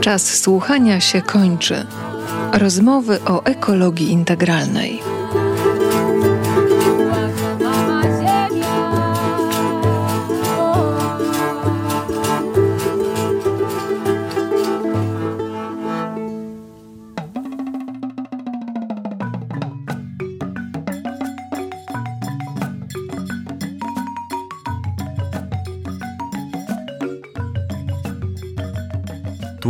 Czas słuchania się kończy. Rozmowy o ekologii integralnej.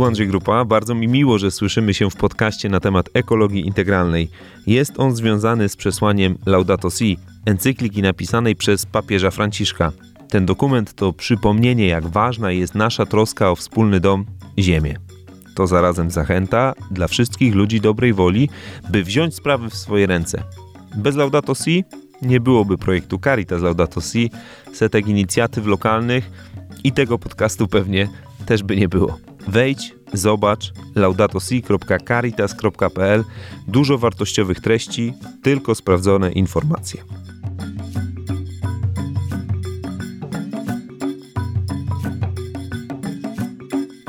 Andrzej Grupa. Bardzo mi miło, że słyszymy się w podcaście na temat ekologii integralnej. Jest on związany z przesłaniem Laudato Si, encykliki napisanej przez papieża Franciszka. Ten dokument to przypomnienie, jak ważna jest nasza troska o wspólny dom Ziemię. To zarazem zachęta dla wszystkich ludzi dobrej woli, by wziąć sprawy w swoje ręce. Bez Laudato Si nie byłoby projektu Caritas Laudato Si, setek inicjatyw lokalnych i tego podcastu pewnie też by nie było. Wejdź, zobacz laudatosi.caritas.pl. Dużo wartościowych treści, tylko sprawdzone informacje.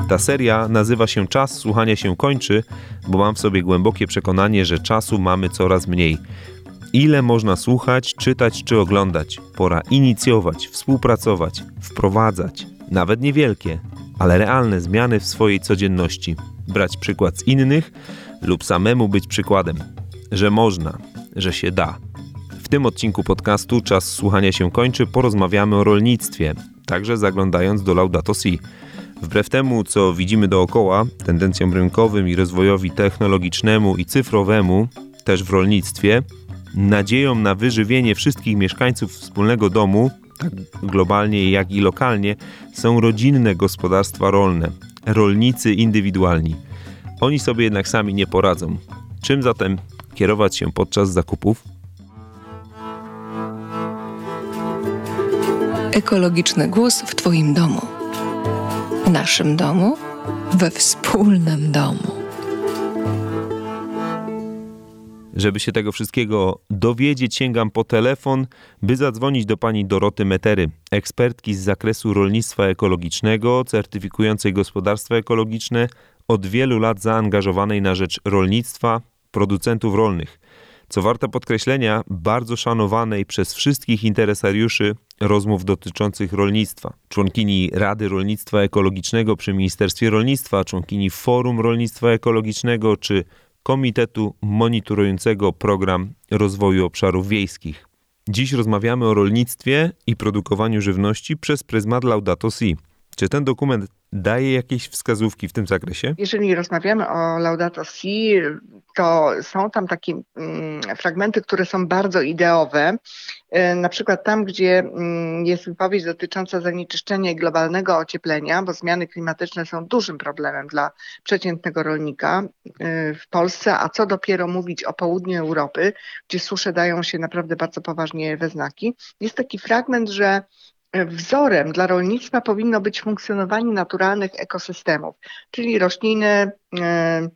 Ta seria nazywa się Czas słuchania się kończy, bo mam w sobie głębokie przekonanie, że czasu mamy coraz mniej. Ile można słuchać, czytać czy oglądać? Pora inicjować, współpracować, wprowadzać, nawet niewielkie, ale realne zmiany w swojej codzienności, brać przykład z innych lub samemu być przykładem, że można, że się da. W tym odcinku podcastu Czas słuchania się kończy, porozmawiamy o rolnictwie, także zaglądając do Laudato Si. Wbrew temu, co widzimy dookoła, tendencjom rynkowym i rozwojowi technologicznemu i cyfrowemu, też w rolnictwie, nadzieją na wyżywienie wszystkich mieszkańców wspólnego domu tak globalnie jak i lokalnie, są rodzinne gospodarstwa rolne, rolnicy indywidualni. Oni sobie jednak sami nie poradzą. Czym zatem kierować się podczas zakupów? Ekologiczny głos w Twoim domu. W naszym domu, we wspólnym domu. Żeby się tego wszystkiego dowiedzieć, sięgam po telefon, by zadzwonić do pani Doroty Metery, ekspertki z zakresu rolnictwa ekologicznego, certyfikującej gospodarstwa ekologiczne, od wielu lat zaangażowanej na rzecz rolnictwa, producentów rolnych. Co warte podkreślenia, bardzo szanowanej przez wszystkich interesariuszy rozmów dotyczących rolnictwa. Członkini Rady Rolnictwa Ekologicznego przy Ministerstwie Rolnictwa, członkini Forum Rolnictwa Ekologicznego czy Komitetu monitorującego program rozwoju obszarów wiejskich. Dziś rozmawiamy o rolnictwie i produkowaniu żywności przez pryzmat Laudato Si. Czy ten dokument daje jakieś wskazówki w tym zakresie? Jeżeli rozmawiamy o Laudato Si, to są tam takie mm, fragmenty, które są bardzo ideowe. E, na przykład tam, gdzie mm, jest wypowiedź dotycząca zanieczyszczenia i globalnego ocieplenia, bo zmiany klimatyczne są dużym problemem dla przeciętnego rolnika e, w Polsce, a co dopiero mówić o południu Europy, gdzie susze dają się naprawdę bardzo poważnie we znaki. Jest taki fragment, że wzorem dla rolnictwa powinno być funkcjonowanie naturalnych ekosystemów, czyli rośliny e,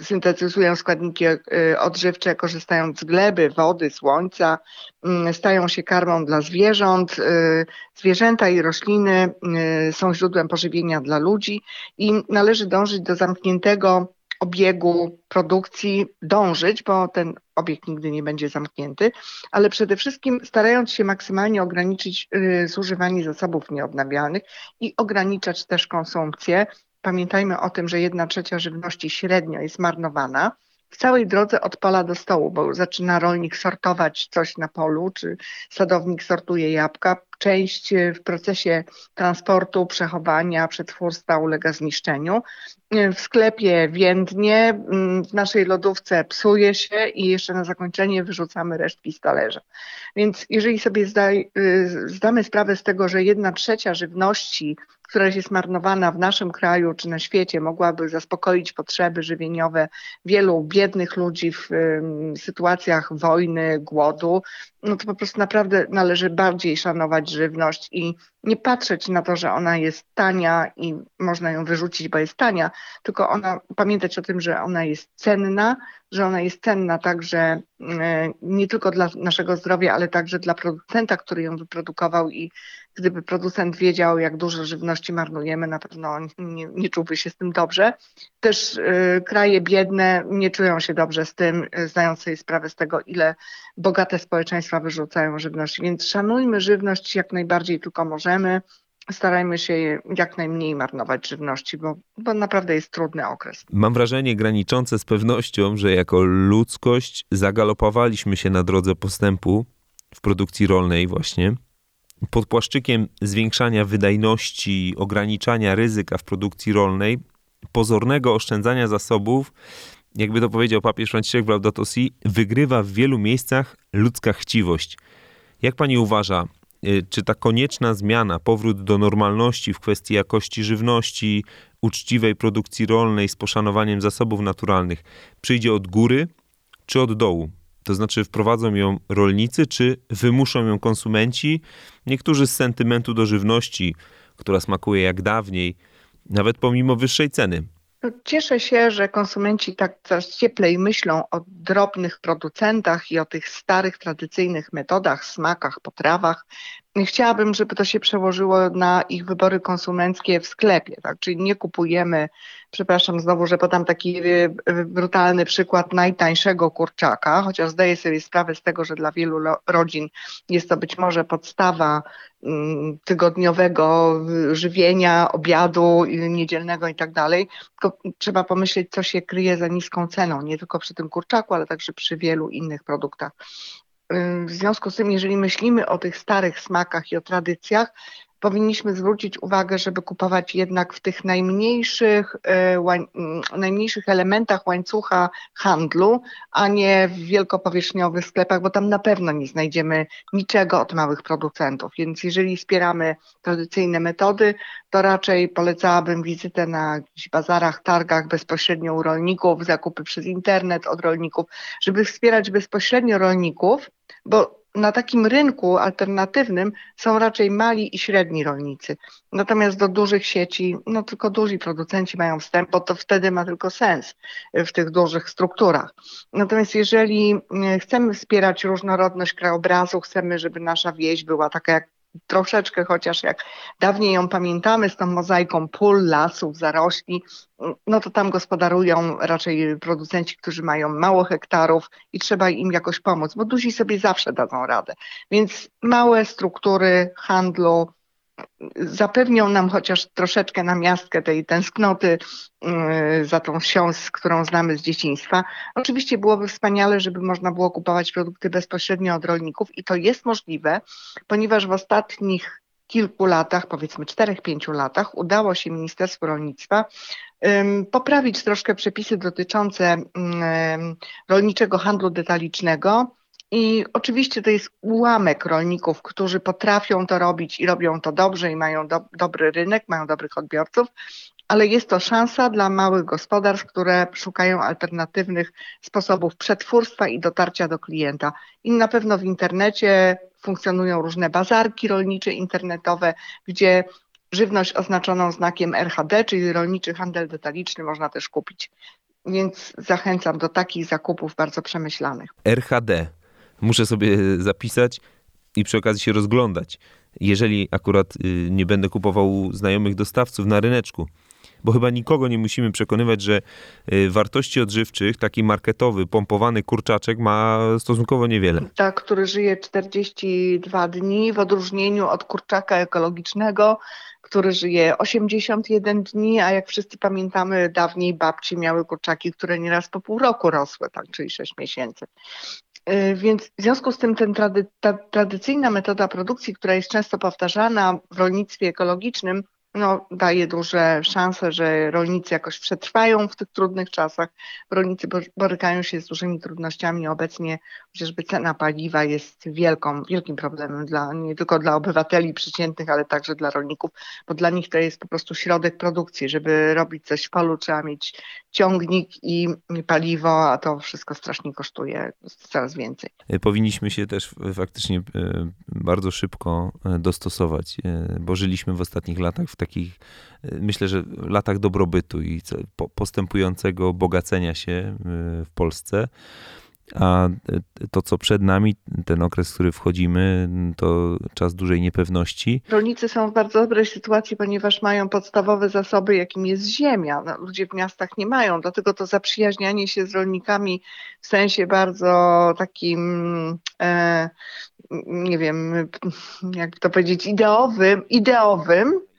syntetyzują składniki e, odżywcze, korzystając z gleby, wody, słońca, mm, stają się karmą dla zwierząt. E, zwierzęta i rośliny są źródłem pożywienia dla ludzi i należy dążyć do zamkniętego obiegu produkcji dążyć, bo ten obieg nigdy nie będzie zamknięty, ale przede wszystkim starając się maksymalnie ograniczyć y, zużywanie zasobów nieodnawialnych i ograniczać też konsumpcję. Pamiętajmy o tym, że jedna trzecia żywności średnio jest marnowana w całej drodze od pola do stołu, bo zaczyna rolnik sortować coś na polu, czy sadownik sortuje jabłka. Część y, w procesie transportu, przechowania, przetwórstwa ulega zniszczeniu. Y, w sklepie więdnie, mm, w naszej lodówce psuje się i jeszcze na zakończenie wyrzucamy resztki z talerza. Więc jeżeli sobie zdaj, y, zdamy sprawę z tego, że jedna trzecia żywności która jest marnowana w naszym kraju czy na świecie, mogłaby zaspokoić potrzeby żywieniowe wielu biednych ludzi w sytuacjach wojny, głodu, no to po prostu naprawdę należy bardziej szanować żywność i nie patrzeć na to, że ona jest tania i można ją wyrzucić, bo jest tania, tylko ona pamiętać o tym, że ona jest cenna, że ona jest cenna także e, nie tylko dla naszego zdrowia, ale także dla producenta, który ją wyprodukował i gdyby producent wiedział, jak dużo żywności marnujemy, na pewno nie, nie czułby się z tym dobrze. Też y, kraje biedne nie czują się dobrze z tym, y, zdając sobie sprawę z tego, ile bogate społeczeństwa wyrzucają żywność. Więc szanujmy żywność jak najbardziej tylko możemy starajmy się jak najmniej marnować żywności, bo, bo naprawdę jest trudny okres. Mam wrażenie graniczące z pewnością, że jako ludzkość zagalopowaliśmy się na drodze postępu w produkcji rolnej właśnie. Pod płaszczykiem zwiększania wydajności, ograniczania ryzyka w produkcji rolnej, pozornego oszczędzania zasobów, jakby to powiedział papież Franciszek w Laudato Si, wygrywa w wielu miejscach ludzka chciwość. Jak pani uważa, Y, czy ta konieczna zmiana, powrót do normalności w kwestii jakości żywności, uczciwej produkcji rolnej z poszanowaniem zasobów naturalnych przyjdzie od góry czy od dołu? To znaczy wprowadzą ją rolnicy, czy wymuszą ją konsumenci? Niektórzy z sentymentu do żywności, która smakuje jak dawniej, nawet pomimo wyższej ceny. Cieszę się, że konsumenci tak coraz cieplej myślą o drobnych producentach i o tych starych, tradycyjnych metodach, smakach, potrawach. Chciałabym, żeby to się przełożyło na ich wybory konsumenckie w sklepie, tak? Czyli nie kupujemy, przepraszam znowu, że podam taki y, brutalny przykład najtańszego kurczaka, chociaż zdaję sobie sprawę z tego, że dla wielu rodzin jest to być może podstawa mm, tygodniowego żywienia, obiadu niedzielnego i tak dalej. Trzeba pomyśleć, co się kryje za niską ceną, nie tylko przy tym kurczaku, ale także przy wielu innych produktach. W związku z tym, jeżeli myślimy o tych starych smakach i o tradycjach, powinniśmy zwrócić uwagę, żeby kupować jednak w tych najmniejszych, e, mm, najmniejszych elementach łańcucha handlu, a nie w wielkopowierzchniowych sklepach, bo tam na pewno nie znajdziemy niczego od małych producentów. Więc jeżeli wspieramy tradycyjne metody, to raczej polecałabym wizytę na bazarach, targach bezpośrednio u rolników, zakupy przez internet od rolników, żeby wspierać bezpośrednio rolników, bo na takim rynku alternatywnym są raczej mali i średni rolnicy. Natomiast do dużych sieci, no tylko duzi producenci mają wstęp, bo to wtedy ma tylko sens w tych dużych strukturach. Natomiast jeżeli mm, chcemy wspierać różnorodność krajobrazu, chcemy, żeby nasza wieś była taka jak troszeczkę chociaż jak dawniej ją pamiętamy z tą mozaiką pól, lasów, zarośli, no to tam gospodarują raczej producenci, którzy mają mało hektarów i trzeba im jakoś pomóc, bo duzi sobie zawsze dadzą radę. Więc małe struktury handlu, zapewnią nam chociaż troszeczkę na miastkę tej tęsknoty yy, za tą wsią, którą znamy z dzieciństwa. Oczywiście byłoby wspaniale, żeby można było kupować produkty bezpośrednio od rolników i to jest możliwe, ponieważ w ostatnich kilku latach, powiedzmy czterech, pięciu latach, udało się Ministerstwu Rolnictwa poprawić troszkę przepisy dotyczące rolniczego handlu detalicznego i oczywiście to jest ułamek rolników, którzy potrafią to robić i robią to dobrze i mają do, dobry rynek, mają dobrych odbiorców, ale jest to szansa dla małych gospodarstw, które szukają alternatywnych sposobów przetwórstwa i dotarcia do klienta. I na pewno w internecie funkcjonują różne bazarki rolnicze internetowe, gdzie żywność oznaczoną znakiem RHD, czyli rolniczy handel detaliczny, można też kupić. Więc zachęcam do takich zakupów bardzo przemyślanych. RHD muszę sobie zapisać i przy okazji się rozglądać, jeżeli akurat y, nie będę kupował znajomych dostawców na ryneczku. Bo chyba nikogo nie musimy przekonywać, że y, wartości odżywczych taki marketowy, pompowany kurczaczek ma stosunkowo niewiele. Tak, który żyje 42 dni w odróżnieniu od kurczaka ekologicznego, który żyje 81 dni, a jak wszyscy pamiętamy, dawniej babci miały kurczaki, które nieraz po pół roku rosły, tak, czyli 6 miesięcy. Y, więc w związku z tym ten trady, ta tradycyjna metoda produkcji, która jest często powtarzana w rolnictwie ekologicznym, no, daje duże szanse, że rolnicy jakoś przetrwają w tych trudnych czasach. Rolnicy borykają się z dużymi trudnościami. Obecnie chociażby cena paliwa jest wielką, wielkim problemem dla, nie tylko dla obywateli przeciętnych, ale także dla rolników, bo dla nich to jest po prostu środek produkcji. Żeby robić coś w polu, trzeba mieć ciągnik i paliwo, a to wszystko strasznie kosztuje coraz więcej. Powinniśmy się też faktycznie e, bardzo szybko e, dostosować, e, bo żyliśmy w ostatnich latach w takich, myślę, że latach dobrobytu i postępującego bogacenia się w Polsce. a to, co przed nami, ten okres, w który wchodzimy, to czas dużej niepewności. Rolnicy są w bardzo dobrej sytuacji, ponieważ mają podstawowe zasoby, jakim jest ziemia. No, ludzie w miastach nie mają, dlatego to zaprzyjaźnianie się z rolnikami w sensie bardzo takim, e, nie wiem, jak to powiedzieć, ideowym, ideowym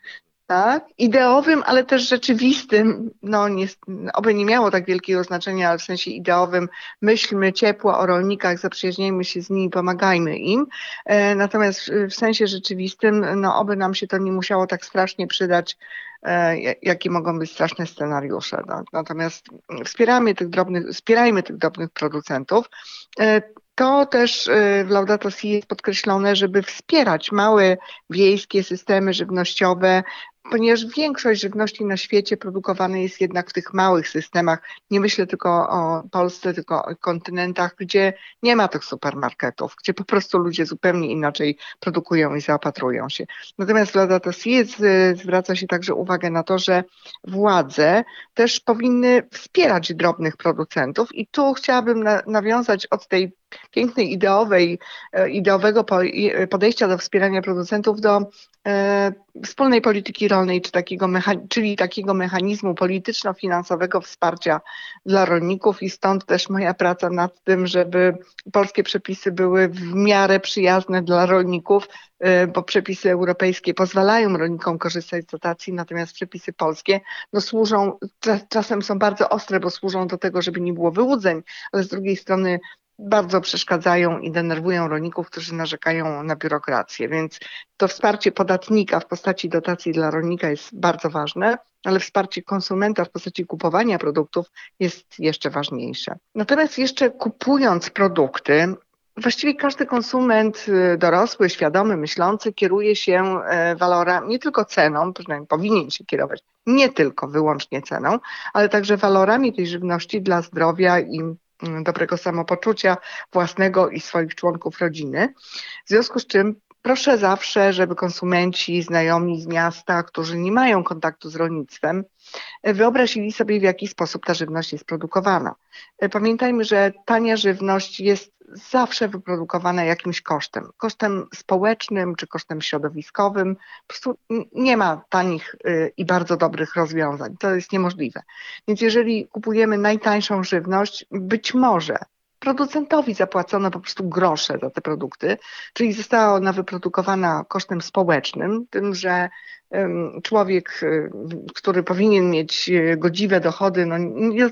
tak, ideowym, ale też rzeczywistym, no nie, oby nie miało tak wielkiego znaczenia, ale w sensie ideowym, myślmy ciepło o rolnikach, zaprzyjaźnijmy się z nimi, pomagajmy im. E, natomiast w sensie rzeczywistym, no oby nam się to nie musiało tak strasznie przydać, e, jakie mogą być straszne scenariusze. No. Natomiast wspieramy tych drobnych, wspierajmy tych drobnych producentów. E, to też y, w Laudato Si jest podkreślone, żeby wspierać małe wiejskie systemy żywnościowe, ponieważ większość żywności na świecie produkowana jest jednak w tych małych systemach. Nie myślę tylko o Polsce, tylko o kontynentach, gdzie nie ma tych supermarketów, gdzie po prostu ludzie zupełnie inaczej produkują i zaopatrują się. Natomiast w Laudato Si zwraca się także uwagę na to, że władze też powinny wspierać drobnych producentów i tu chciałabym na, nawiązać od tej pięknej ideowej, e, ideowego podejścia do wspierania producentów do wspólnej polityki rolnej, czy takiego czyli takiego mechanizmu polityczno-finansowego wsparcia dla rolników i stąd też moja praca nad tym, żeby polskie przepisy były w miarę przyjazne dla rolników, e, bo przepisy europejskie pozwalają rolnikom korzystać z dotacji, natomiast przepisy polskie no, służą, czasem są bardzo ostre, bo służą do tego, żeby nie było wyłudzeń, ale z drugiej strony bardzo przeszkadzają i denerwują rolników, którzy narzekają na biurokrację. Więc to wsparcie podatnika w postaci dotacji dla rolnika jest bardzo ważne, ale wsparcie konsumenta w postaci kupowania produktów jest jeszcze ważniejsze. Natomiast jeszcze kupując produkty, Właściwie każdy konsument y, dorosły, świadomy, myślący kieruje się e, walorami, nie tylko ceną, przynajmniej powinien się kierować, nie tylko wyłącznie ceną, ale także walorami tej żywności dla zdrowia i dobrego samopoczucia własnego i swoich członków rodziny. W związku z czym proszę zawsze, żeby konsumenci, znajomi z miasta, którzy nie mają kontaktu z rolnictwem, wyobrazili sobie, w jaki sposób ta żywność jest produkowana. Pamiętajmy, że tania żywność jest zawsze wyprodukowane jakimś kosztem. Kosztem społecznym czy kosztem środowiskowym. Po prostu nie ma tanich y, i bardzo dobrych rozwiązań. To jest niemożliwe. Więc jeżeli kupujemy najtańszą żywność, być może producentowi zapłacono po prostu grosze za te produkty, czyli została ona wyprodukowana kosztem społecznym, tym, że człowiek, y, który powinien mieć y, godziwe dochody, no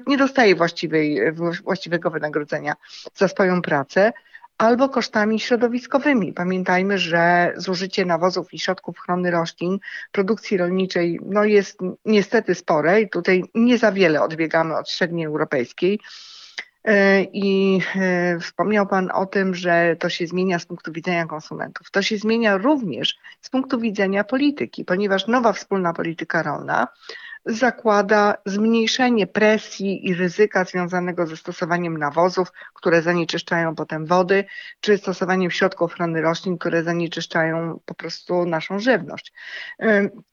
nie dostaje właściwej, właściwego wynagrodzenia za swoją pracę, albo kosztami środowiskowymi. Pamiętajmy, że zużycie nawozów i środków ochrony roślin produkcji rolniczej no jest niestety spore i tutaj nie za wiele odbiegamy od średniej europejskiej. E, I e, wspomniał Pan o tym, że to się zmienia z punktu widzenia konsumentów. To się zmienia również z punktu widzenia polityki, ponieważ nowa wspólna polityka rolna zakłada zmniejszenie presji i ryzyka związanego ze stosowaniem nawozów, które zanieczyszczają potem wody, czy stosowaniem środków ochrony roślin, które zanieczyszczają po prostu naszą żywność.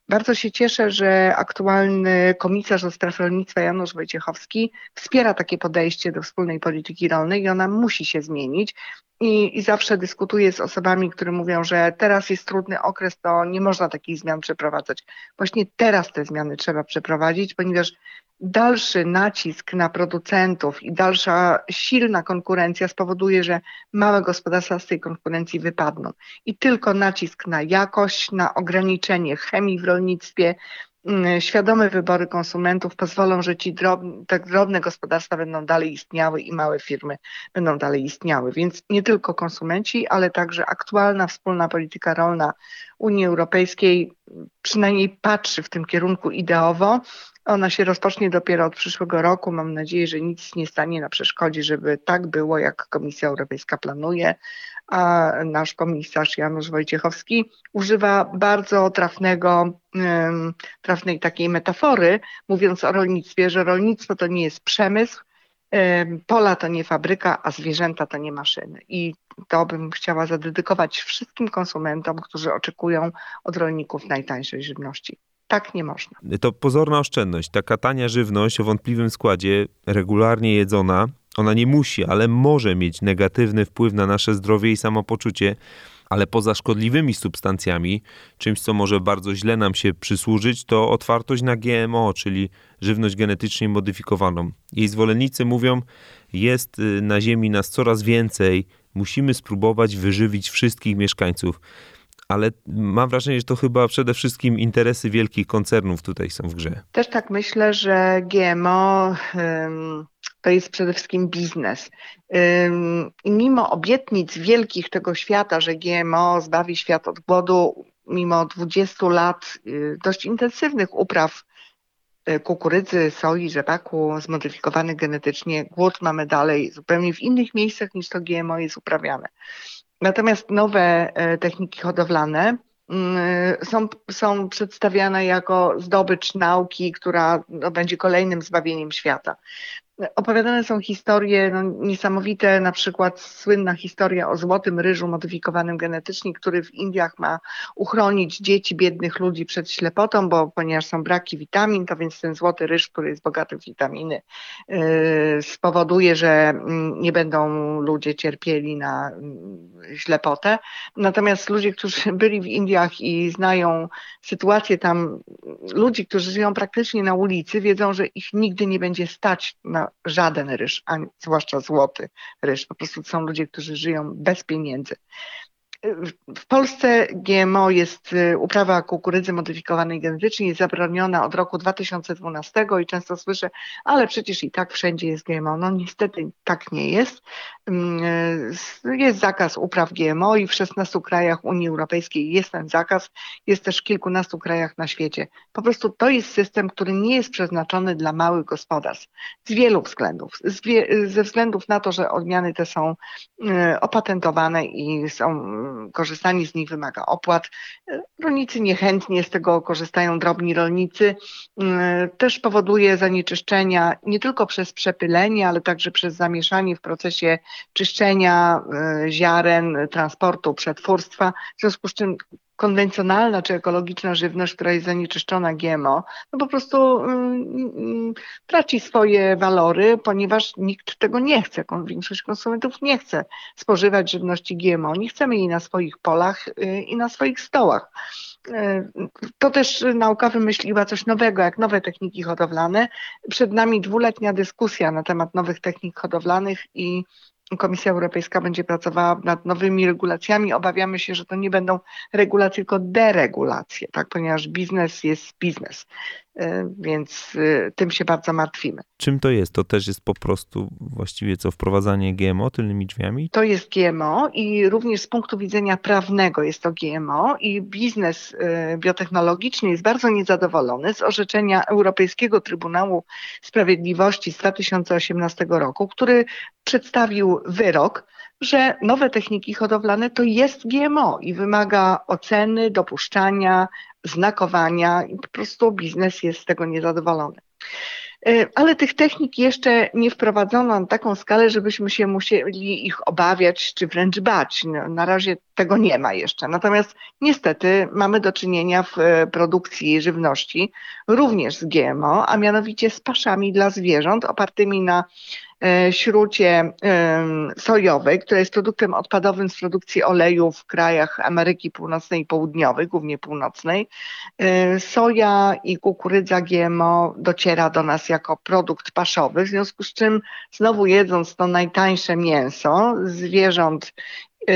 Bardzo się cieszę, że aktualny komisarz do spraw rolnictwa Janusz Wojciechowski wspiera takie podejście do wspólnej polityki rolnej i ona musi się zmienić. I, I zawsze dyskutuję z osobami, które mówią, że teraz jest trudny okres, to nie można takich zmian przeprowadzać. Właśnie teraz te zmiany trzeba przeprowadzić, ponieważ dalszy nacisk na producentów i dalsza silna konkurencja spowoduje, że małe gospodarstwa z tej konkurencji wypadną. I tylko nacisk na jakość, na ograniczenie chemii w rolnictwie, Mm, świadome wybory konsumentów pozwolą, że ci drobne, drobne gospodarstwa będą dalej istniały i małe firmy będą dalej istniały. Więc nie tylko konsumenci, ale także aktualna wspólna polityka rolna Unii Europejskiej przynajmniej patrzy w tym kierunku ideowo. Ona się rozpocznie dopiero od przyszłego roku. Mam nadzieję, że nic nie stanie na przeszkodzie, żeby tak było, jak Komisja Europejska planuje, a nasz komisarz Janusz Wojciechowski używa bardzo trafnego, trafnej takiej metafory, mówiąc o rolnictwie, że rolnictwo to nie jest przemysł, pola to nie fabryka, a zwierzęta to nie maszyny. I to bym chciała zadedykować wszystkim konsumentom, którzy oczekują od rolników najtańszej żywności. Tak nie można. To pozorna oszczędność. Taka tania żywność o wątpliwym składzie, regularnie jedzona, Ona nie musi, ale może mieć negatywny wpływ na nasze zdrowie i samopoczucie, ale poza szkodliwymi substancjami, czymś, co może bardzo źle nam się przysłużyć, to otwartość na GMO, czyli żywność genetycznie modyfikowaną. Jej zwolennicy mówią, jest y, na Ziemi nas coraz więcej, musimy spróbować wyżywić wszystkich mieszkańców. Ale mam wrażenie, że to chyba przede wszystkim interesy wielkich koncernów tutaj są w grze. Też tak myślę, że GMO to jest przede wszystkim biznes. I mimo obietnic wielkich tego świata, że GMO zbawi świat od głodu, mimo 20 lat y, dość intensywnych upraw y, kukurydzy, soi, rzepaku zmodyfikowanych genetycznie, głód mamy dalej zupełnie w innych miejscach niż to GMO jest uprawiane. Natomiast nowe e, techniki hodowlane mm, są, są przedstawiane jako zdobycz nauki, która no, będzie kolejnym zbawieniem świata opowiadane są historie no, niesamowite, na przykład słynna historia o złotym ryżu modyfikowanym genetycznie, który w Indiach ma uchronić dzieci biednych ludzi przed ślepotą, bo ponieważ są braki witamin, to więc ten złoty ryż, który jest bogaty w witaminy, yy, spowoduje, że mm, nie będą ludzie cierpieli na yy, ślepotę. Natomiast ludzie, którzy byli w Indiach i znają sytuację tam, ludzi, którzy żyją praktycznie na ulicy, wiedzą, że ich nigdy nie będzie stać na żaden ryż, a zwłaszcza złoty ryż. Po prostu są ludzie, którzy żyją bez pieniędzy. W Polsce GMO jest, y, uprawa kukurydzy modyfikowanej genetycznie jest zabroniona od roku 2012 i często słyszę, ale przecież i tak wszędzie jest GMO. No niestety tak nie jest. Mm, y, jest zakaz upraw GMO i w 16 krajach Unii Europejskiej jest ten zakaz. Jest też w kilkunastu krajach na świecie. Po prostu to jest system, który nie jest przeznaczony dla małych gospodarstw. Z wielu względów. ze względów na to, że odmiany te są y, opatentowane i są korzystanie z nich wymaga opłat. Rolnicy niechętnie z tego korzystają, drobni rolnicy. Też powoduje zanieczyszczenia nie tylko przez przepylenie, ale także przez zamieszanie w procesie czyszczenia e, ziaren, transportu, przetwórstwa. W związku z czym konwencjonalna czy ekologiczna żywność, która jest zanieczyszczona GMO, no po prostu mm, traci swoje walory, ponieważ nikt tego nie chce. Większość konsumentów nie chce spożywać żywności GMO. Nie chcemy jej na swoich polach y, i na swoich stołach. Y, to też nauka wymyśliła coś nowego, jak nowe techniki hodowlane. Przed nami dwuletnia dyskusja na temat nowych technik hodowlanych i Komisja Europejska będzie pracowała nad nowymi regulacjami. Obawiamy się, że to nie będą regulacje, tylko deregulacje, tak? ponieważ biznes jest biznes. E, więc e, tym się bardzo martwimy. Czym to jest? To też jest po prostu właściwie co, wprowadzanie GMO tylnymi drzwiami? To jest GMO i również z punktu widzenia prawnego jest to GMO i biznes e, biotechnologiczny jest bardzo niezadowolony z orzeczenia Europejskiego Trybunału Sprawiedliwości z 2018 roku, który przedstawił wyrok, że nowe techniki hodowlane to jest GMO i wymaga oceny, dopuszczania, znakowania i po prostu biznes jest z tego niezadowolony. E, ale tych technik jeszcze nie wprowadzono na taką skalę, żebyśmy się musieli ich obawiać czy wręcz bać. No, na razie tego nie ma jeszcze. Natomiast niestety mamy do czynienia w e, produkcji żywności również z GMO, a mianowicie z paszami dla zwierząt opartymi na śrucie sojowej, która jest produktem odpadowym z produkcji oleju w krajach Ameryki Północnej i Południowej, głównie północnej. E, soja i kukurydza GMO dociera do nas jako produkt paszowy, w związku z czym znowu jedząc to najtańsze mięso zwierząt e,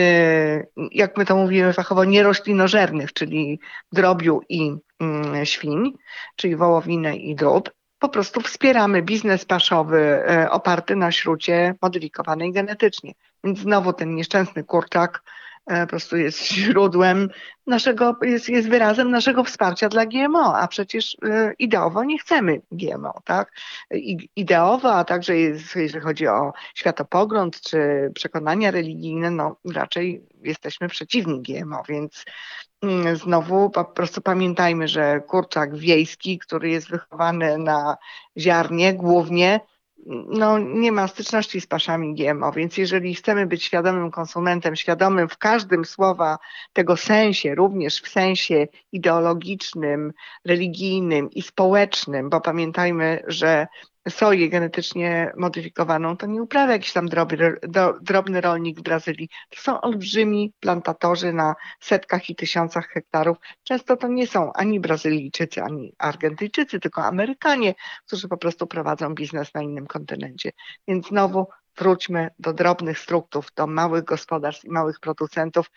jak my to mówimy fachowo, nieroślinożernych, czyli drobiu i mm, świń, czyli wołowinę i drób, po prostu wspieramy biznes paszowy e, oparty na śrucie modyfikowanej genetycznie. Więc znowu ten nieszczęsny kurczak po prostu jest źródłem naszego, jest, jest wyrazem naszego wsparcia dla GMO, a przecież e, ideowo nie chcemy GMO, tak? Ideowo, a także jest, jeżeli chodzi o światopogląd czy przekonania religijne, no raczej jesteśmy przeciwni GMO, więc Mm, znowu po prostu pamiętajmy, że kurczak wiejski, który jest wychowany na ziarnie głównie, no, nie ma styczności z paszami GMO, więc jeżeli chcemy być świadomym konsumentem, świadomym w każdym słowa tego sensie, również w sensie ideologicznym, religijnym i społecznym, bo pamiętajmy, że soję genetycznie modyfikowaną, to nie uprawia jakiś tam drobny, drobny rolnik w Brazylii. To są olbrzymi plantatorzy na setkach i tysiącach hektarów. Często to nie są ani Brazylijczycy, ani Argentyjczycy, tylko Amerykanie, którzy po prostu prowadzą biznes na innym kontynencie. Więc znowu wróćmy do drobnych struktur, do małych gospodarstw i małych producentów,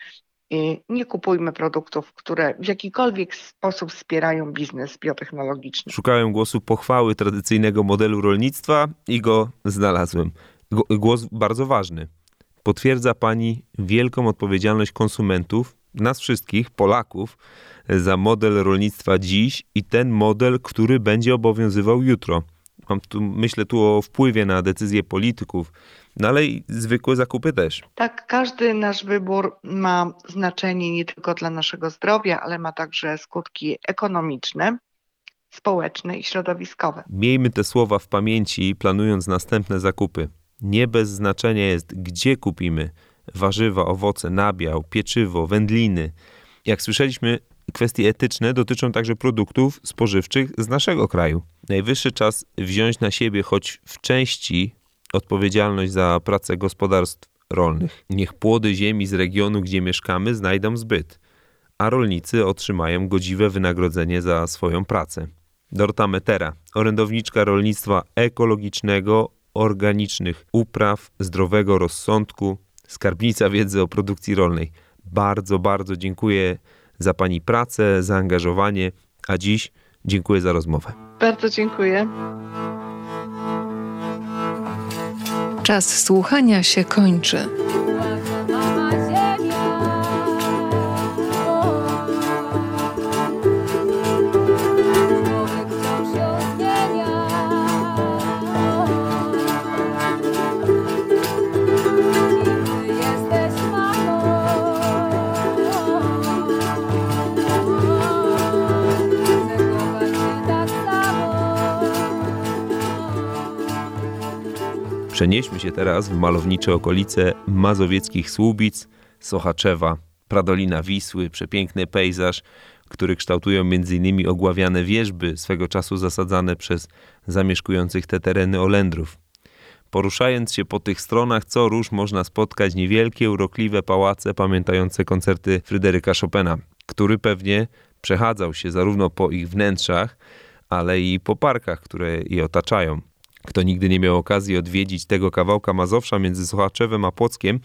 nie kupujmy produktów, które w jakikolwiek sposób wspierają biznes biotechnologiczny. Szukałem głosu pochwały tradycyjnego modelu rolnictwa i go znalazłem. Głos bardzo ważny. Potwierdza Pani wielką odpowiedzialność konsumentów, nas wszystkich, Polaków, za model rolnictwa dziś i ten model, który będzie obowiązywał jutro. Mam tu, myślę tu o wpływie na decyzje polityków, no ale i zwykłe zakupy też. Tak, każdy nasz wybór ma znaczenie nie tylko dla naszego zdrowia, ale ma także skutki ekonomiczne, społeczne i środowiskowe. Miejmy te słowa w pamięci, planując następne zakupy. Nie bez znaczenia jest, gdzie kupimy warzywa, owoce, nabiał, pieczywo, wędliny. Jak słyszeliśmy, kwestie etyczne dotyczą także produktów spożywczych z naszego kraju. Najwyższy czas wziąć na siebie choć w części odpowiedzialność za pracę gospodarstw rolnych. Niech płody ziemi z regionu, gdzie mieszkamy, znajdą zbyt, a rolnicy otrzymają godziwe wynagrodzenie za swoją pracę. Dorota Metera, orędowniczka rolnictwa ekologicznego, organicznych upraw, zdrowego rozsądku, skarbnica wiedzy o produkcji rolnej. Bardzo, bardzo dziękuję za Pani pracę, zaangażowanie, a dziś dziękuję za rozmowę. Bardzo dziękuję. Czas słuchania się kończy. Przenieśmy się teraz w malownicze okolice mazowieckich Słubic, Sochaczewa, Pradolina Wisły, przepiękny pejzaż, który kształtują m.in. ogławiane wieżby, swego czasu zasadzane przez zamieszkujących te tereny Olendrów. Poruszając się po tych stronach, co róż można spotkać niewielkie, urokliwe pałace pamiętające koncerty Fryderyka Chopina, który pewnie przechadzał się zarówno po ich wnętrzach, ale i po parkach, które je otaczają. Kto nigdy nie miał okazji odwiedzić tego kawałka Mazowsza między Sochaczewem a Płockiem,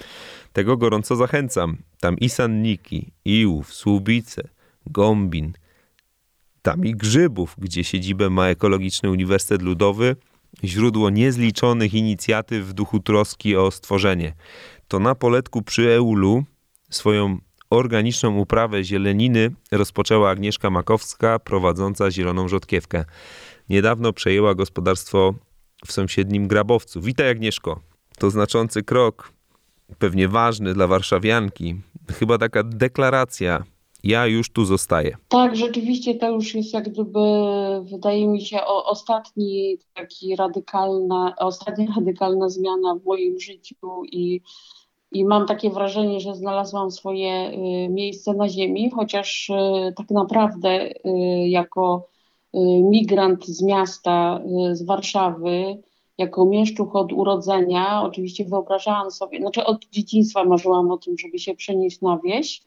tego gorąco zachęcam. Tam i Sanniki, Iłów, Słubice, Gombin, tam i Grzybów, gdzie siedzibę ma Ekologiczny Uniwersytet Ludowy, źródło niezliczonych inicjatyw w duchu troski o stworzenie. To na poletku przy Eulu swoją organiczną uprawę zieleniny rozpoczęła Agnieszka Makowska, prowadząca Zieloną Rzodkiewkę. Niedawno przejęła gospodarstwo w sąsiednim Grabowcu. Witaj Agnieszko. To znaczący krok, pewnie ważny dla warszawianki. Chyba taka deklaracja. Ja już tu zostaję. Tak, rzeczywiście to już jest jak gdyby, wydaje mi się, o, ostatni taki radykalna, ostatnia radykalna zmiana w moim życiu i, i mam takie wrażenie, że znalazłam swoje y, miejsce na ziemi, chociaż y, tak naprawdę y, jako migrant z miasta, y, z Warszawy, jako mieszczuch od urodzenia. Oczywiście wyobrażałam sobie, znaczy od dzieciństwa marzyłam o tym, żeby się przenieść na wieś.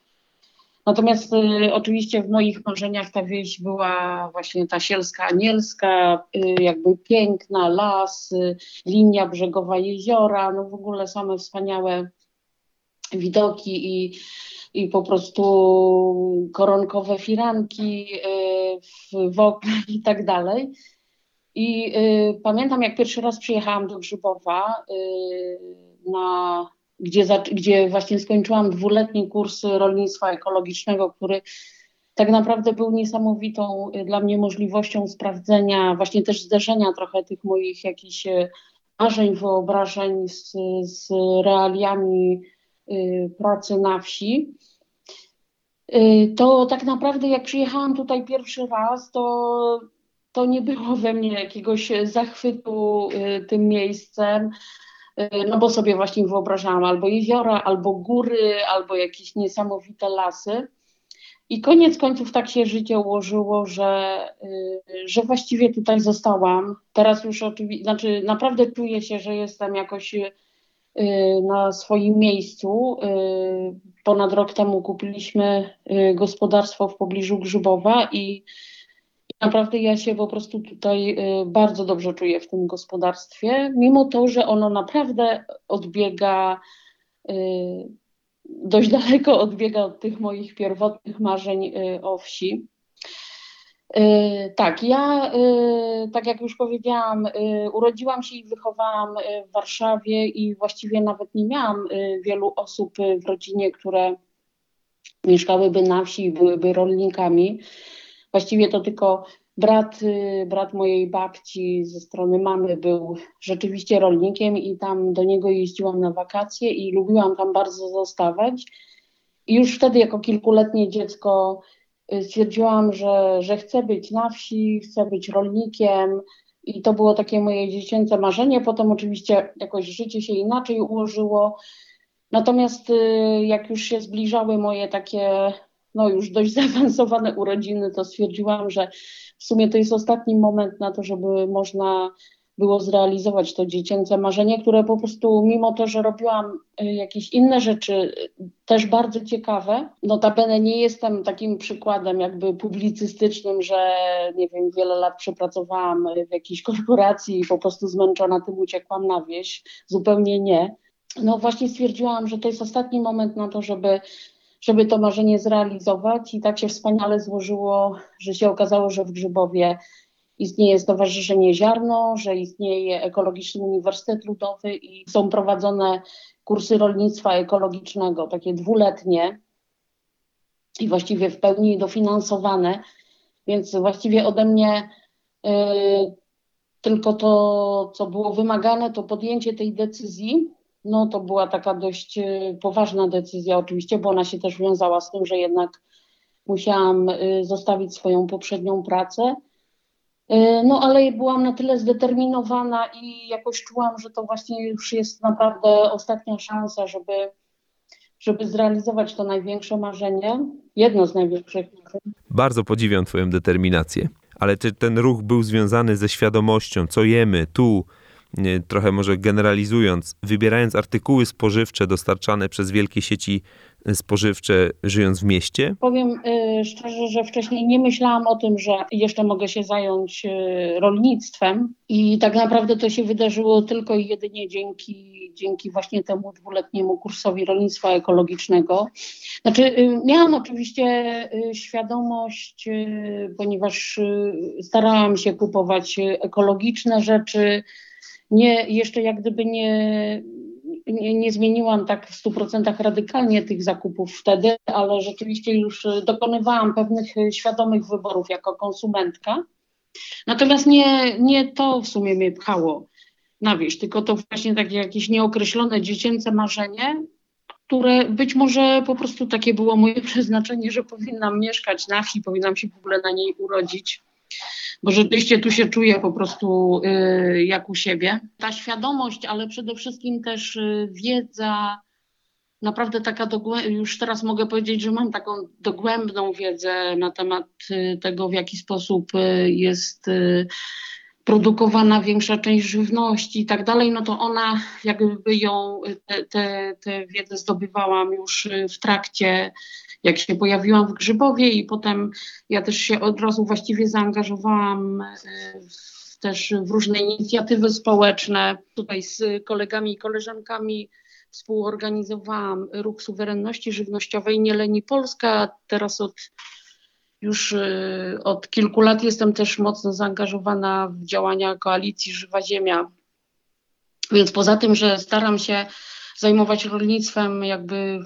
Natomiast y, oczywiście w moich marzeniach ta wieś była właśnie ta sielska anielska, y, jakby piękna, las, y, linia brzegowa jeziora, no w ogóle same wspaniałe widoki i i po prostu koronkowe firanki y, w, oknach i tak dalej. I y, pamiętam, jak pierwszy raz przyjechałam do Grzybowa, y, na, gdzie, za, gdzie właśnie skończyłam dwuletni kurs rolnictwa ekologicznego, który tak naprawdę był niesamowitą y, dla mnie możliwością sprawdzenia, właśnie też zderzenia trochę tych moich jakichś y, marzeń, wyobrażeń z, z realiami Y, pracy na wsi, to tak naprawdę jak przyjechałam tutaj pierwszy raz, to, to nie było we mnie jakiegoś zachwytu y, tym miejscem, no bo sobie właśnie wyobrażałam albo jeziora, albo góry, albo jakieś niesamowite lasy. I koniec końców tak się życie ułożyło, że, y, że właściwie tutaj zostałam. Teraz już oczywiście, znaczy naprawdę czuję się, że jestem jakoś y, na swoim miejscu. Y, ponad rok temu kupiliśmy gospodarstwo w pobliżu Grzybowa i naprawdę ja się po prostu tutaj bardzo dobrze czuję w tym gospodarstwie, mimo to, że ono naprawdę odbiega dość daleko odbiega od tych moich pierwotnych marzeń y, o wsi. Y, tak, ja, y, tak jak już powiedziałam, urodziłam się i wychowałam w Warszawie i właściwie nawet nie miałam wielu osób w rodzinie, które mieszkałyby na wsi i byłyby rolnikami. Właściwie to tylko Brat, brat mojej babci ze strony mamy był rzeczywiście rolnikiem i tam do niego jeździłam na wakacje i lubiłam tam bardzo zostawać. I już wtedy jako kilkuletnie dziecko stwierdziłam, że, że chcę być na wsi, chcę być rolnikiem i to było takie moje dziecięce marzenie. Potem oczywiście jakoś życie się inaczej ułożyło. Natomiast y, jak już się zbliżały moje takie no już dość zaawansowane urodziny, to stwierdziłam, że w sumie to jest ostatni moment na to, żeby można było zrealizować to dziecięce marzenie, które po prostu, mimo to, że robiłam y, jakieś inne rzeczy, y, też bardzo ciekawe. Notabene nie jestem takim przykładem jakby publicystycznym, że nie wiem, wiele lat przepracowałam w jakiejś korporacji i po prostu zmęczona tym uciekłam na wieś. Zupełnie nie. No właśnie stwierdziłam, że to jest ostatni moment na to, żeby żeby to marzenie zrealizować. I tak się wspaniale złożyło, że się okazało, że w Grzybowie istnieje Stowarzyszenie Ziarno, że istnieje Ekologiczny Uniwersytet Ludowy i są prowadzone kursy rolnictwa ekologicznego, takie dwuletnie i właściwie w pełni dofinansowane. Więc właściwie ode mnie y, tylko to, co było wymagane, to podjęcie tej decyzji no to była taka dość e, poważna decyzja oczywiście, bo ona się też wiązała z tym, że jednak musiałam e, zostawić swoją poprzednią pracę. E, no ale byłam na tyle zdeterminowana i jakoś czułam, że to właśnie już jest naprawdę ostatnia szansa, żeby, żeby zrealizować to największe marzenie, jedno z największych. Bardzo podziwiam Twoją determinację. Ale czy ten ruch był związany ze świadomością, co jemy tu, trochę może generalizując, wybierając artykuły spożywcze dostarczane przez wielkie sieci spożywcze, żyjąc w mieście? Powiem y, szczerze, że wcześniej nie myślałam o tym, że jeszcze mogę się zająć y, rolnictwem i tak naprawdę to się wydarzyło tylko i jedynie dzięki, dzięki właśnie temu dwuletniemu kursowi rolnictwa ekologicznego. Znaczy, y, miałam oczywiście świadomość, ponieważ starałam się kupować ekologiczne rzeczy, nie, jeszcze jak gdyby nie, nie, nie zmieniłam tak w 100% radykalnie tych zakupów wtedy, ale rzeczywiście już dokonywałam pewnych świadomych wyborów jako konsumentka. Natomiast nie, nie to w sumie mnie pchało na wieś, tylko to właśnie takie jakieś nieokreślone dziecięce marzenie, które być może po prostu takie było moje przeznaczenie, że powinnam mieszkać na wsi, powinnam się w ogóle na niej urodzić bo rzeczywiście tu się czuję po prostu y, jak u siebie. Ta świadomość, ale przede wszystkim też y, wiedza, naprawdę taka już teraz mogę powiedzieć, że mam taką dogłębną wiedzę na temat y, tego, w jaki sposób jest produkowana większa część żywności i tak dalej, no to ona jakby ją, tę wiedzę zdobywałam już w trakcie jak się pojawiłam w Grzybowie i potem ja też się od razu właściwie zaangażowałam e, w, też w różne inicjatywy społeczne. Tutaj z kolegami i koleżankami współorganizowałam Ruch Suwerenności Żywnościowej Nieleni Polska. Teraz od już e, od kilku lat jestem też mocno zaangażowana w działania koalicji Żywa Ziemia. Więc poza tym, że staram się zajmować rolnictwem jakby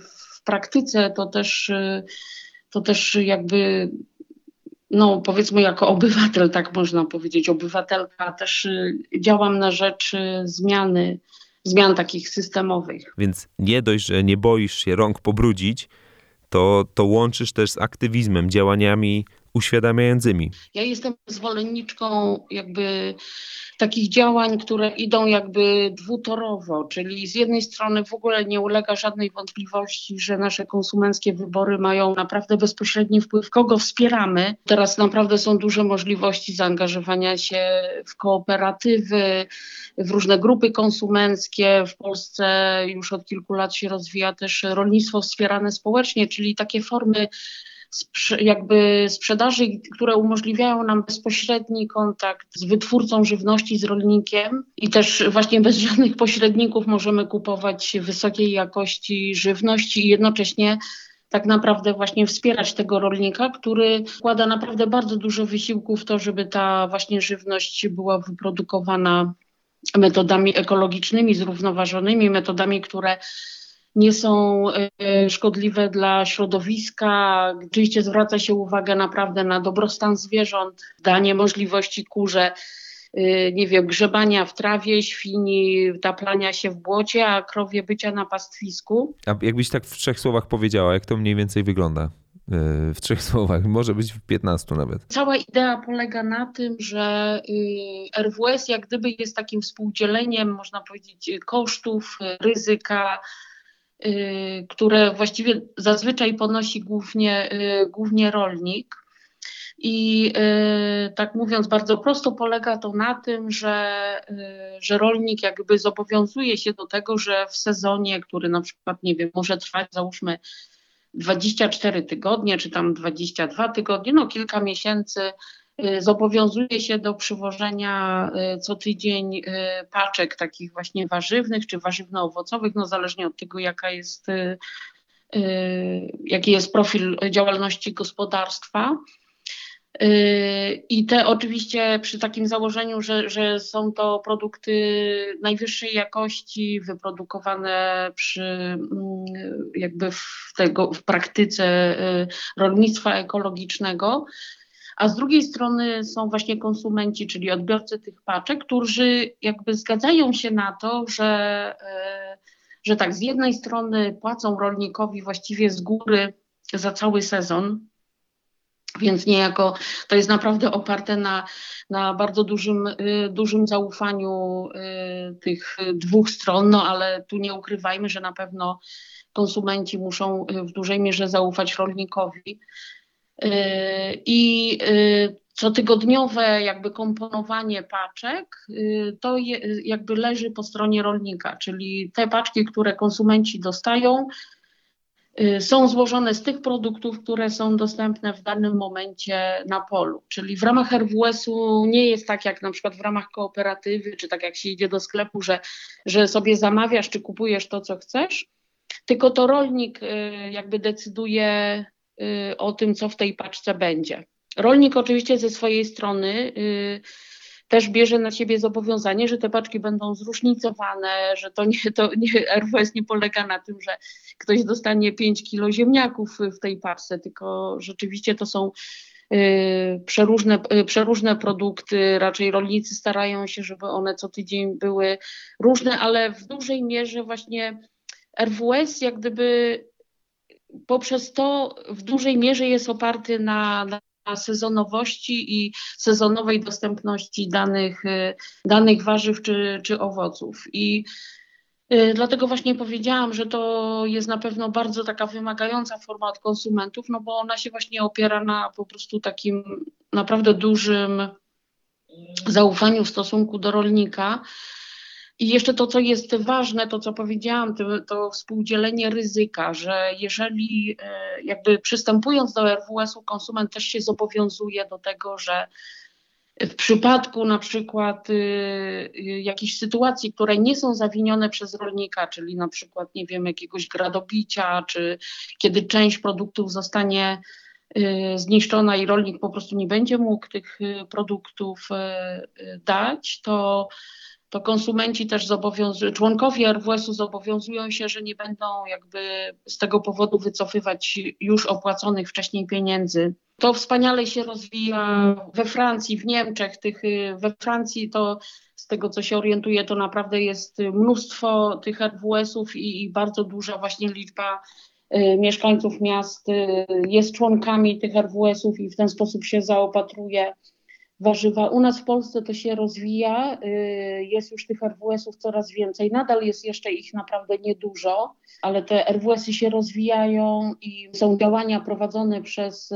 praktyce to też, y, to też jakby, no powiedzmy jako obywatel, tak można powiedzieć, obywatelka, też y, działam na rzecz y, zmiany, zmian takich systemowych. Więc nie dość, że nie boisz się rąk pobrudzić, to, to łączysz też z aktywizmem, działaniami uświadamiającymi. Ja jestem zwolenniczką jakby takich działań, które idą jakby dwutorowo, czyli z jednej strony w ogóle nie ulega żadnej wątpliwości, że nasze konsumenckie wybory mają naprawdę bezpośredni wpływ, kogo wspieramy. Teraz naprawdę są duże możliwości zaangażowania się w kooperatywy, w różne grupy konsumenckie. W Polsce już od kilku lat się rozwija też rolnictwo wspierane społecznie, czyli takie formy jakby sprzedaży, które umożliwiają nam bezpośredni kontakt z wytwórcą żywności, z rolnikiem i też właśnie bez żadnych pośredników możemy kupować wysokiej jakości żywność i jednocześnie tak naprawdę właśnie wspierać tego rolnika, który wkłada naprawdę bardzo dużo wysiłku w to, żeby ta właśnie żywność była wyprodukowana metodami ekologicznymi, zrównoważonymi, metodami, które nie są e, szkodliwe dla środowiska. Oczywiście zwraca się uwagę naprawdę na dobrostan zwierząt, danie możliwości kurze, e, nie wiem, grzebania w trawie, świni, taplania się w błocie, a krowie bycia na pastwisku. A jakbyś tak w trzech słowach powiedziała, jak to mniej więcej wygląda? E, w trzech słowach, może być w piętnastu nawet. Cała idea polega na tym, że RWS jak gdyby jest takim współdzieleniem, można powiedzieć, kosztów, ryzyka, które właściwie zazwyczaj ponosi głównie, y, głównie rolnik. I y, tak mówiąc bardzo prosto, polega to na tym, że, że rolnik jakby zobowiązuje się do tego, że w sezonie, który na przykład, nie wiem, może trwać załóżmy 24 tygodnie, czy tam 22 tygodnie, no kilka miesięcy, Y, zobowiązuje się do przywożenia y, co tydzień y, paczek takich właśnie warzywnych czy warzywno-owocowych, no zależnie od tego, jaka jest, jaki jest profil działalności gospodarstwa. I te oczywiście przy takim założeniu, że, że są to produkty najwyższej jakości, wyprodukowane przy mm, jakby w, tego, w praktyce rolnictwa ekologicznego, a z drugiej strony są właśnie konsumenci, czyli odbiorcy tych paczek, którzy jakby zgadzają się na to, że, e, że tak, z jednej strony płacą rolnikowi właściwie z góry za cały sezon, więc niejako to jest naprawdę oparte na, na bardzo dużym, e, dużym zaufaniu e, tych dwóch stron, no ale tu nie ukrywajmy, że na pewno konsumenci muszą w dużej mierze zaufać rolnikowi. Y, I y, cotygodniowe jakby komponowanie paczek y, to jakby leży po stronie rolnika, czyli te paczki, które konsumenci dostają, są złożone z tych produktów, które są dostępne w danym momencie na polu. Czyli w ramach RWS-u nie jest tak jak na przykład w ramach kooperatywy, czy tak jak się idzie do sklepu, że, że sobie zamawiasz czy kupujesz to, co chcesz, tylko to rolnik jakby decyduje o tym, co w tej paczce będzie. Rolnik oczywiście ze swojej strony y, też bierze na siebie zobowiązanie, że te paczki będą zróżnicowane, że to nie, to nie, RWS nie polega na tym, że ktoś dostanie 5 kilo ziemniaków w tej paczce, tylko rzeczywiście to są y, przeróżne, przeróżne produkty. Raczej rolnicy starają się, żeby one co tydzień były różne, ale w dużej mierze właśnie RWS jak gdyby poprzez to w dużej mierze jest oparty na, na sezonowości i sezonowej dostępności danych, y, danych warzyw czy, czy owoców. I y, Dlatego właśnie powiedziałam, że to jest na pewno bardzo taka wymagająca forma od konsumentów, no bo ona się właśnie opiera na po prostu takim naprawdę dużym zaufaniu w stosunku do rolnika, i jeszcze to, co jest ważne, to co powiedziałam, to, to współdzielenie ryzyka, że jeżeli e, jakby przystępując do RWS-u, konsument też się zobowiązuje do tego, że w przypadku na przykład y, y, jakichś sytuacji, które nie są zawinione przez rolnika, czyli na przykład, nie wiem, jakiegoś gradobicia, czy kiedy część produktów zostanie y, zniszczona i rolnik po prostu nie będzie mógł tych produktów dać, to to konsumenci też zobowiązują, członkowie RWS-u zobowiązują się, że nie będą jakby z tego powodu wycofywać już opłaconych wcześniej pieniędzy. To wspaniale się rozwija we Francji, w Niemczech. Tych, we Francji to z tego co się orientuję, to naprawdę jest mnóstwo tych RWS-ów i, i bardzo duża właśnie liczba mieszkańców miast jest członkami tych RWS-ów i w ten sposób się zaopatruje warzywa. U nas w Polsce to się rozwija, jest już tych RWS-ów coraz więcej. Nadal jest jeszcze ich naprawdę niedużo, ale te RWS-y się rozwijają i są działania prowadzone przez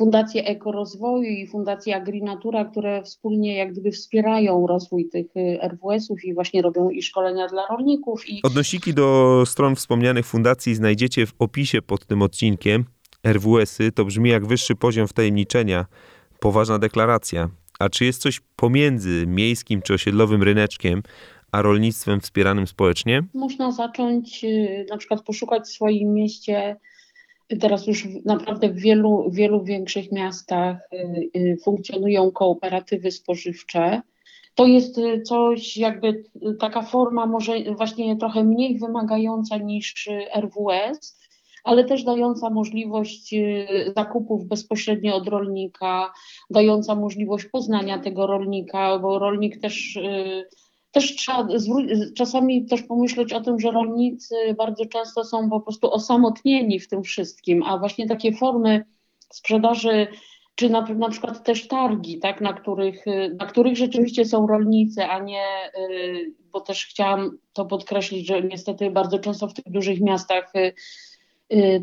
Fundację Ekorozwoju i Fundację Agrinatura, które wspólnie jak gdyby wspierają rozwój tych y, RWS-ów i właśnie robią i szkolenia dla rolników. I... Odnosiki do stron wspomnianych fundacji znajdziecie w opisie pod tym odcinkiem. RWS-y to brzmi jak wyższy poziom wtajemniczenia, poważna deklaracja. A czy jest coś pomiędzy miejskim czy osiedlowym ryneczkiem, a rolnictwem wspieranym społecznie? Można zacząć y, na przykład poszukać w swoim mieście Teraz już naprawdę w wielu, wielu większych miastach y, y, funkcjonują kooperatywy spożywcze. To jest y, coś, jakby taka forma, może właśnie trochę mniej wymagająca niż RWS, ale też dająca możliwość zakupów bezpośrednio od rolnika, dająca możliwość poznania tego rolnika, bo rolnik też też trzeba czasami też pomyśleć o tym, że rolnicy bardzo często są po prostu osamotnieni w tym wszystkim, a właśnie takie formy sprzedaży, czy na, na przykład też targi, tak, na, których, na których rzeczywiście są rolnicy, a nie, y, bo też chciałam to podkreślić, że niestety bardzo często w tych dużych miastach y, y,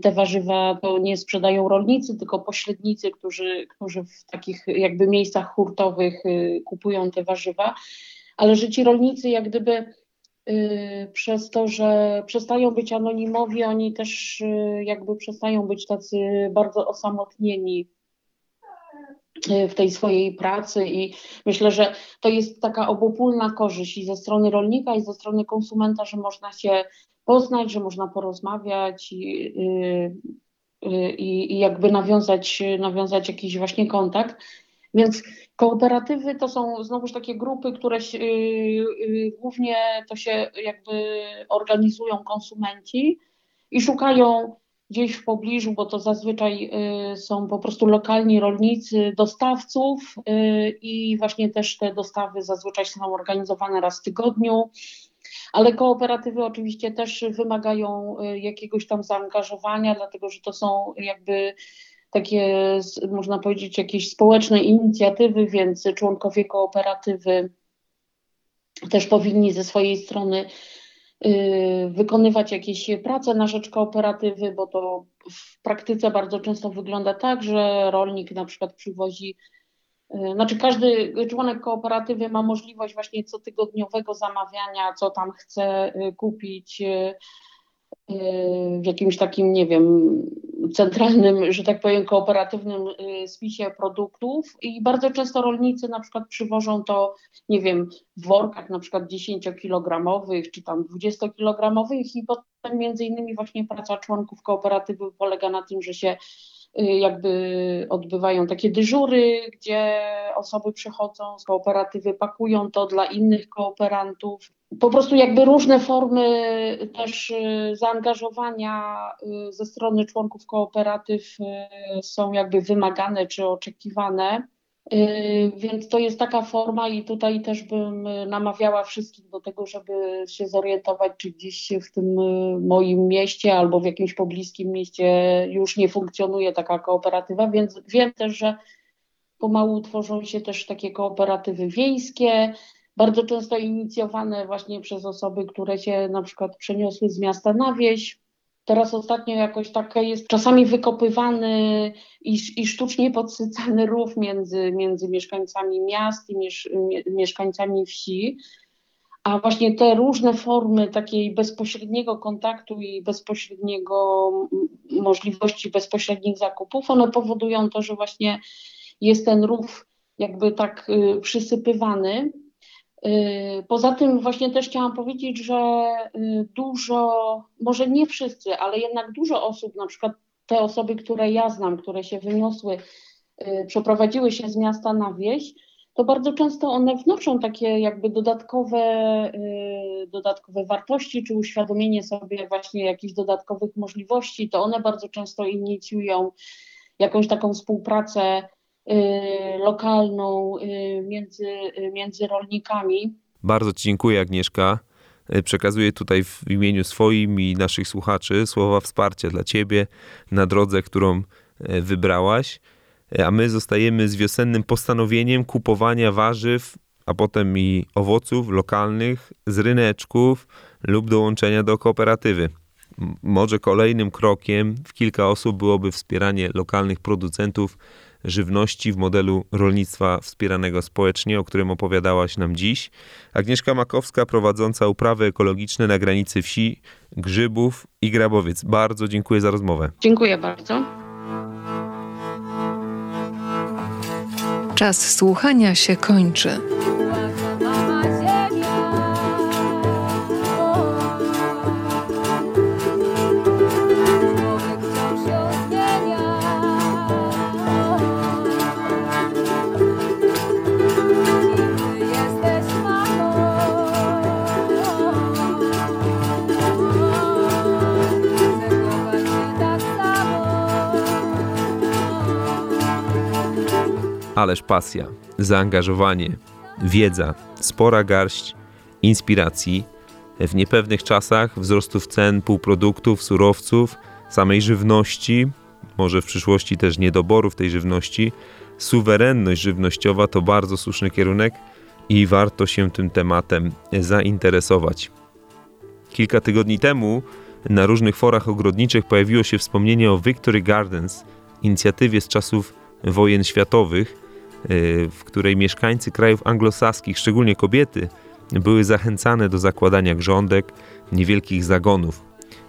te warzywa to nie sprzedają rolnicy, tylko pośrednicy, którzy, którzy w takich jakby miejscach hurtowych kupują te warzywa. Ale że ci rolnicy jak gdyby y, przez to, że przestają być anonimowi, oni też y, jakby przestają być tacy bardzo osamotnieni y, w tej swojej pracy. I myślę, że to jest taka obopólna korzyść i ze strony rolnika i ze strony konsumenta, że można się poznać, że można porozmawiać i, i, i jakby nawiązać, nawiązać jakiś właśnie kontakt. Więc kooperatywy to są znowuż takie grupy, które yy, głównie to się jakby organizują konsumenci i szukają gdzieś w pobliżu, bo to zazwyczaj y, są po prostu lokalni rolnicy, dostawców y, i właśnie też te dostawy zazwyczaj są organizowane raz w tygodniu. Ale kooperatywy oczywiście też wymagają y, jakiegoś tam zaangażowania, dlatego że to są jakby takie, można powiedzieć, jakieś społeczne inicjatywy, więc członkowie kooperatywy też powinni ze swojej strony y, wykonywać jakieś prace na rzecz kooperatywy, bo to w praktyce bardzo często wygląda tak, że rolnik na przykład przywozi, znaczy każdy członek kooperatywy ma możliwość właśnie cotygodniowego zamawiania, co tam chce y, kupić w jakimś takim, nie wiem, centralnym, że tak powiem, kooperatywnym y, spisie produktów. I bardzo często rolnicy na przykład przywożą to, nie wiem, w workach na przykład 10-kilogramowych czy tam 20-kilogramowych i potem między innymi właśnie praca członków kooperatywy polega na tym, że się y, jakby odbywają takie dyżury, gdzie osoby przychodzą z kooperatywy, pakują to dla innych kooperantów po prostu jakby różne formy też y, zaangażowania y, ze strony członków kooperatyw y, są jakby wymagane czy oczekiwane. Więc to jest taka forma i tutaj też bym namawiała wszystkich do tego, żeby się zorientować, czy gdzieś w tym moim mieście albo w jakimś pobliskim mieście już nie funkcjonuje taka kooperatywa, więc wiem też, że pomału tworzą się też takie kooperatywy wiejskie, bardzo często inicjowane właśnie przez osoby, które się na przykład przeniosły z miasta na wieś. Teraz ostatnio jakoś takie jest czasami wykopywany i, i sztucznie podsycany rów między, między mieszkańcami miast i miesz, mieszkańcami wsi. A właśnie te różne formy takiej bezpośredniego kontaktu i bezpośredniego możliwości bezpośrednich zakupów, one powodują to, że właśnie jest ten rów jakby tak y, przysypywany poza tym właśnie też chciałam powiedzieć, że y, dużo, może nie wszyscy, ale jednak dużo osób, na przykład te osoby, które ja znam, które się wyniosły, y, przeprowadziły się z miasta na wieś, to bardzo często one wnoszą takie jakby dodatkowe, dodatkowe wartości, czy uświadomienie sobie właśnie jakichś dodatkowych możliwości, to one bardzo często inicjują jakąś taką współpracę Y, lokalną y, między, y, między rolnikami. Bardzo Ci dziękuję, Agnieszka. Przekazuję tutaj w imieniu swoim i naszych słuchaczy słowa wsparcia dla Ciebie na drodze, którą wybrałaś. A my zostajemy z wiosennym postanowieniem kupowania warzyw, a potem i owoców lokalnych z ryneczków lub dołączenia do kooperatywy. Może kolejnym krokiem w kilka osób byłoby wspieranie lokalnych producentów żywności w modelu rolnictwa wspieranego społecznie, o którym opowiadałaś nam dziś. Agnieszka Makowska, prowadząca uprawy ekologiczne na granicy wsi, Grzybów i Grabowiec. Bardzo dziękuję za rozmowę. Dziękuję bardzo. Czas słuchania się kończy. Ależ pasja, zaangażowanie, wiedza, spora garść inspiracji. W niepewnych czasach wzrostów cen półproduktów, surowców, samej żywności, może w przyszłości też niedoborów tej żywności, suwerenność żywnościowa to bardzo słuszny kierunek i warto się tym tematem zainteresować. Kilka tygodni temu na różnych forach ogrodniczych pojawiło się wspomnienie o Victory Gardens, inicjatywie z czasów wojen światowych, w której mieszkańcy krajów anglosaskich, szczególnie kobiety, były zachęcane do zakładania grządek, niewielkich zagonów.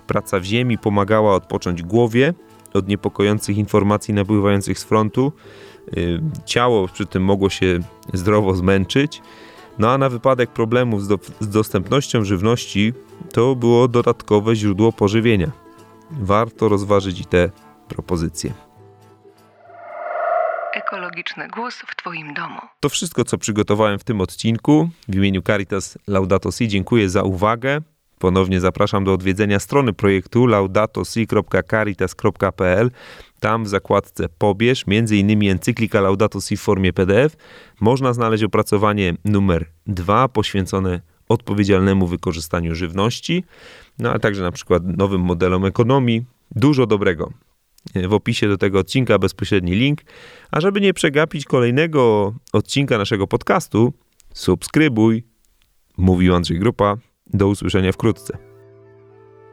Praca w ziemi pomagała odpocząć głowie od niepokojących informacji napływających z frontu. Y, ciało przy tym mogło się zdrowo zmęczyć. No a na wypadek problemów z, do, z dostępnością żywności to było dodatkowe źródło pożywienia. Warto rozważyć i te propozycje ekologiczny głos w Twoim domu. To wszystko, co przygotowałem w tym odcinku. W imieniu Caritas Laudato Si dziękuję za uwagę. Ponownie zapraszam do odwiedzenia strony projektu laudatosi.caritas.pl. Tam w zakładce Pobierz, innymi encyklika Laudato Si w formie PDF, można znaleźć opracowanie numer 2 poświęcone odpowiedzialnemu wykorzystaniu żywności, no ale także na przykład nowym modelom ekonomii. Dużo dobrego w opisie do tego odcinka bezpośredni link. A żeby nie przegapić kolejnego odcinka naszego podcastu, subskrybuj. Mówił Andrzej Grupa. Do usłyszenia wkrótce.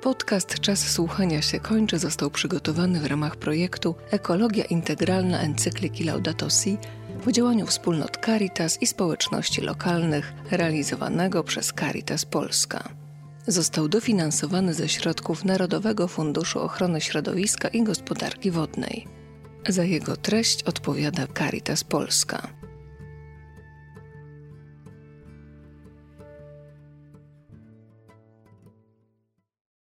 Podcast Czas Słuchania się kończy został przygotowany w ramach projektu Ekologia Integralna Encykliki Laudato Si w działaniu wspólnot Caritas i społeczności lokalnych realizowanego przez Caritas Polska został dofinansowany ze środków Narodowego Funduszu Ochrony Środowiska i Gospodarki Wodnej. Za jego treść odpowiada Caritas Polska.